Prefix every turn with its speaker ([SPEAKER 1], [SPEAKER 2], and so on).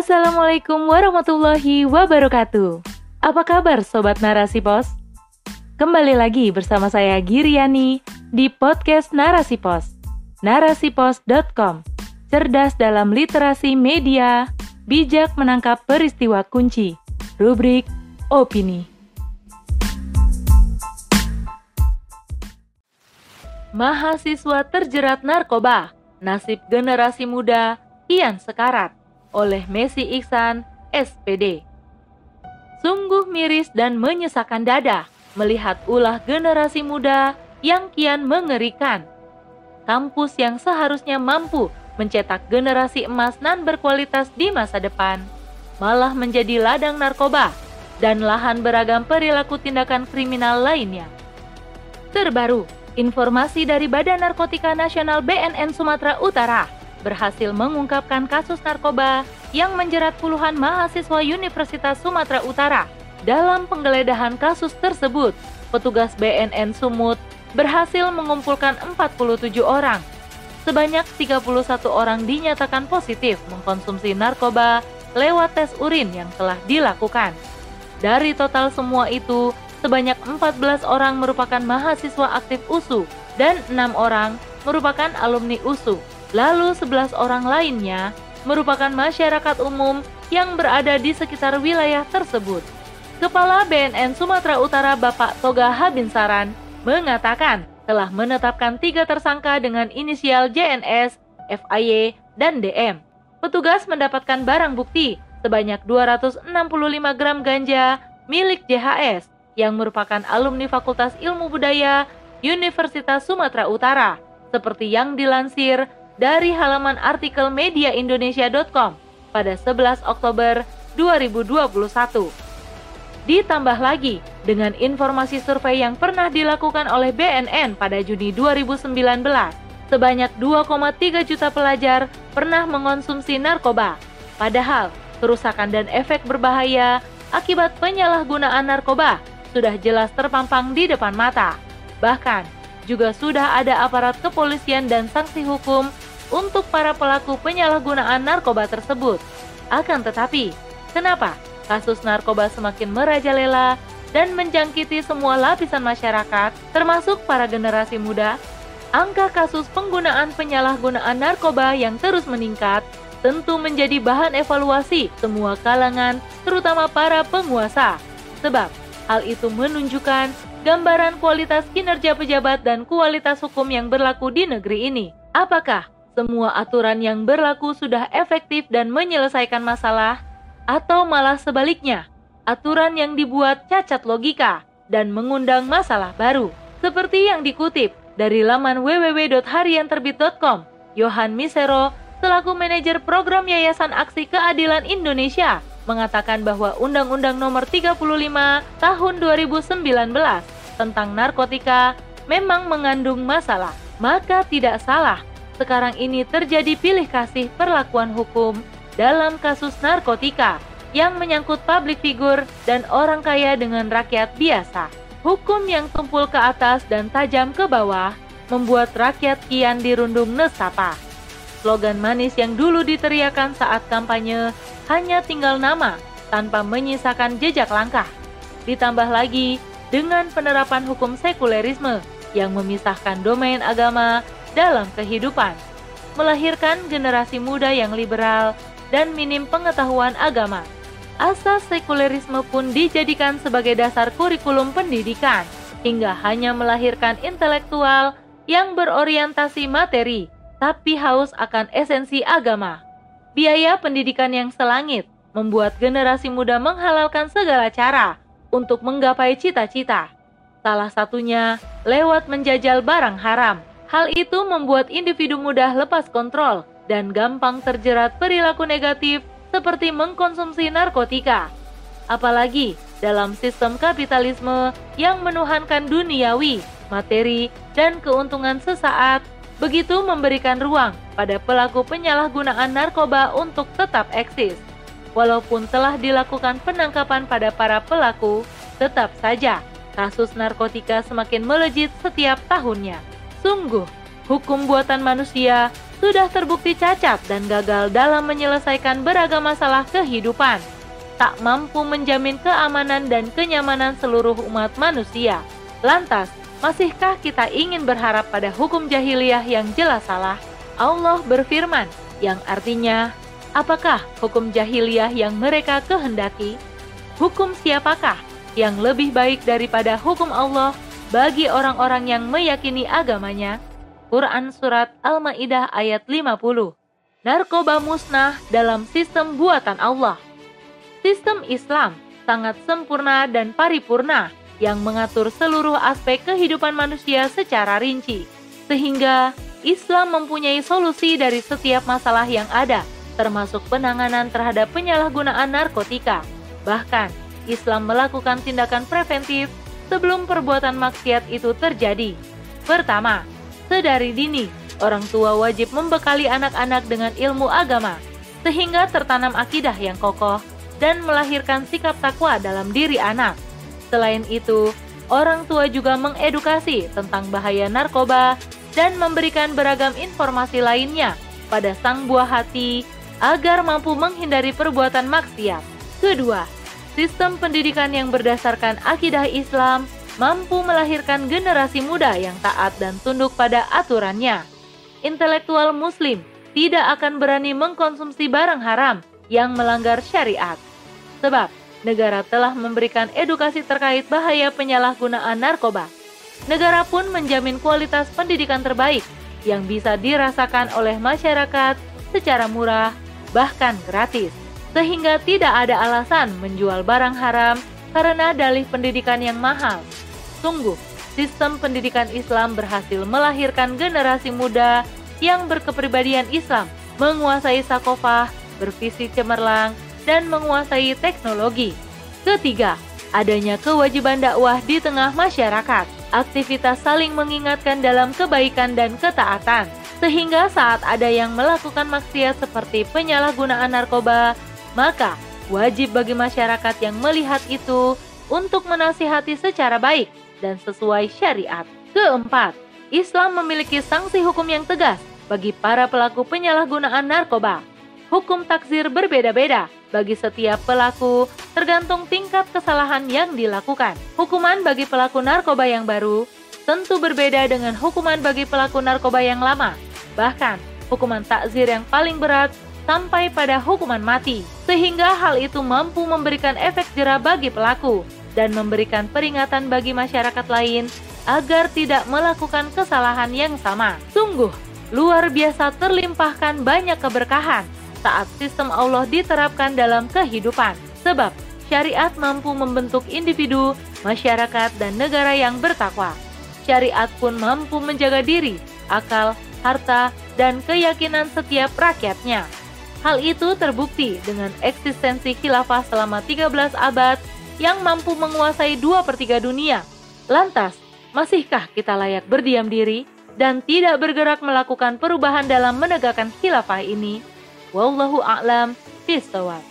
[SPEAKER 1] Assalamualaikum warahmatullahi wabarakatuh. Apa kabar Sobat Narasi Pos? Kembali lagi bersama saya Giriani di podcast Narasi Pos. Narasipos.com Cerdas dalam literasi media, bijak menangkap peristiwa kunci. Rubrik Opini. Mahasiswa terjerat narkoba, nasib generasi muda kian sekarat oleh Messi Iksan, SPD. Sungguh miris dan menyesakan dada melihat ulah generasi muda yang kian mengerikan. Kampus yang seharusnya mampu mencetak generasi emas nan berkualitas di masa depan, malah menjadi ladang narkoba dan lahan beragam perilaku tindakan kriminal lainnya. Terbaru, Informasi dari Badan Narkotika Nasional BNN Sumatera Utara berhasil mengungkapkan kasus narkoba yang menjerat puluhan mahasiswa Universitas Sumatera Utara. Dalam penggeledahan kasus tersebut, petugas BNN Sumut berhasil mengumpulkan 47 orang. Sebanyak 31 orang dinyatakan positif mengkonsumsi narkoba lewat tes urin yang telah dilakukan. Dari total semua itu, sebanyak 14 orang merupakan mahasiswa aktif USU dan enam orang merupakan alumni USU. Lalu 11 orang lainnya merupakan masyarakat umum yang berada di sekitar wilayah tersebut. Kepala BNN Sumatera Utara Bapak Toga Habinsaran mengatakan telah menetapkan tiga tersangka dengan inisial JNS, FAY, dan DM. Petugas mendapatkan barang bukti sebanyak 265 gram ganja milik JHS yang merupakan alumni Fakultas Ilmu Budaya Universitas Sumatera Utara, seperti yang dilansir dari halaman artikel mediaindonesia.com pada 11 Oktober 2021. Ditambah lagi dengan informasi survei yang pernah dilakukan oleh BNN pada Juni 2019, sebanyak 2,3 juta pelajar pernah mengonsumsi narkoba. Padahal, kerusakan dan efek berbahaya akibat penyalahgunaan narkoba sudah jelas terpampang di depan mata. Bahkan, juga sudah ada aparat kepolisian dan sanksi hukum untuk para pelaku penyalahgunaan narkoba tersebut. Akan tetapi, kenapa kasus narkoba semakin merajalela dan menjangkiti semua lapisan masyarakat, termasuk para generasi muda? Angka kasus penggunaan penyalahgunaan narkoba yang terus meningkat tentu menjadi bahan evaluasi semua kalangan, terutama para penguasa. Sebab Hal itu menunjukkan gambaran kualitas kinerja pejabat dan kualitas hukum yang berlaku di negeri ini. Apakah semua aturan yang berlaku sudah efektif dan menyelesaikan masalah, atau malah sebaliknya, aturan yang dibuat cacat logika dan mengundang masalah baru? Seperti yang dikutip dari laman www.harianterbit.com, Johan Misero selaku manajer program Yayasan Aksi Keadilan Indonesia mengatakan bahwa Undang-Undang Nomor 35 Tahun 2019 tentang narkotika memang mengandung masalah. Maka tidak salah sekarang ini terjadi pilih kasih perlakuan hukum dalam kasus narkotika yang menyangkut publik figur dan orang kaya dengan rakyat biasa. Hukum yang tumpul ke atas dan tajam ke bawah membuat rakyat kian dirundung nesapa. Slogan manis yang dulu diteriakan saat kampanye hanya tinggal nama tanpa menyisakan jejak langkah. Ditambah lagi dengan penerapan hukum sekulerisme yang memisahkan domain agama dalam kehidupan, melahirkan generasi muda yang liberal dan minim pengetahuan agama. Asas sekulerisme pun dijadikan sebagai dasar kurikulum pendidikan, hingga hanya melahirkan intelektual yang berorientasi materi tapi haus akan esensi agama. Biaya pendidikan yang selangit membuat generasi muda menghalalkan segala cara untuk menggapai cita-cita. Salah satunya lewat menjajal barang haram. Hal itu membuat individu mudah lepas kontrol dan gampang terjerat perilaku negatif seperti mengkonsumsi narkotika. Apalagi dalam sistem kapitalisme yang menuhankan duniawi, materi, dan keuntungan sesaat begitu memberikan ruang pada pelaku penyalahgunaan narkoba untuk tetap eksis. Walaupun telah dilakukan penangkapan pada para pelaku, tetap saja kasus narkotika semakin melejit setiap tahunnya. Sungguh, hukum buatan manusia sudah terbukti cacat dan gagal dalam menyelesaikan beragam masalah kehidupan, tak mampu menjamin keamanan dan kenyamanan seluruh umat manusia. Lantas, masihkah kita ingin berharap pada hukum jahiliyah yang jelas salah? Allah berfirman, yang artinya, apakah hukum jahiliyah yang mereka kehendaki? Hukum siapakah yang lebih baik daripada hukum Allah bagi orang-orang yang meyakini agamanya? Quran Surat Al-Ma'idah ayat 50 Narkoba musnah dalam sistem buatan Allah Sistem Islam sangat sempurna dan paripurna yang mengatur seluruh aspek kehidupan manusia secara rinci Sehingga Islam mempunyai solusi dari setiap masalah yang ada termasuk penanganan terhadap penyalahgunaan narkotika Bahkan, Islam melakukan tindakan preventif sebelum perbuatan maksiat itu terjadi Pertama, Sedari dini, orang tua wajib membekali anak-anak dengan ilmu agama, sehingga tertanam akidah yang kokoh dan melahirkan sikap takwa dalam diri anak. Selain itu, orang tua juga mengedukasi tentang bahaya narkoba dan memberikan beragam informasi lainnya pada sang buah hati agar mampu menghindari perbuatan maksiat. Kedua, sistem pendidikan yang berdasarkan akidah Islam mampu melahirkan generasi muda yang taat dan tunduk pada aturannya. Intelektual Muslim tidak akan berani mengkonsumsi barang haram yang melanggar syariat, sebab negara telah memberikan edukasi terkait bahaya penyalahgunaan narkoba. Negara pun menjamin kualitas pendidikan terbaik yang bisa dirasakan oleh masyarakat secara murah, bahkan gratis, sehingga tidak ada alasan menjual barang haram karena dalih pendidikan yang mahal. Sungguh, sistem pendidikan Islam berhasil melahirkan generasi muda yang berkepribadian Islam, menguasai sakofah, bervisi cemerlang, dan menguasai teknologi. Ketiga, adanya kewajiban dakwah di tengah masyarakat, aktivitas saling mengingatkan dalam kebaikan dan ketaatan, sehingga saat ada yang melakukan maksiat seperti penyalahgunaan narkoba, maka wajib bagi masyarakat yang melihat itu untuk menasihati secara baik dan sesuai syariat. Keempat, Islam memiliki sanksi hukum yang tegas bagi para pelaku penyalahgunaan narkoba. Hukum takzir berbeda-beda bagi setiap pelaku tergantung tingkat kesalahan yang dilakukan. Hukuman bagi pelaku narkoba yang baru tentu berbeda dengan hukuman bagi pelaku narkoba yang lama. Bahkan, hukuman takzir yang paling berat sampai pada hukuman mati, sehingga hal itu mampu memberikan efek jerah bagi pelaku dan memberikan peringatan bagi masyarakat lain agar tidak melakukan kesalahan yang sama. Sungguh, luar biasa terlimpahkan banyak keberkahan saat sistem Allah diterapkan dalam kehidupan. Sebab, syariat mampu membentuk individu, masyarakat, dan negara yang bertakwa. Syariat pun mampu menjaga diri, akal, harta, dan keyakinan setiap rakyatnya. Hal itu terbukti dengan eksistensi khilafah selama 13 abad yang mampu menguasai dua per tiga dunia. Lantas, masihkah kita layak berdiam diri dan tidak bergerak melakukan perubahan dalam menegakkan khilafah ini? Wallahu a'lam bishawab.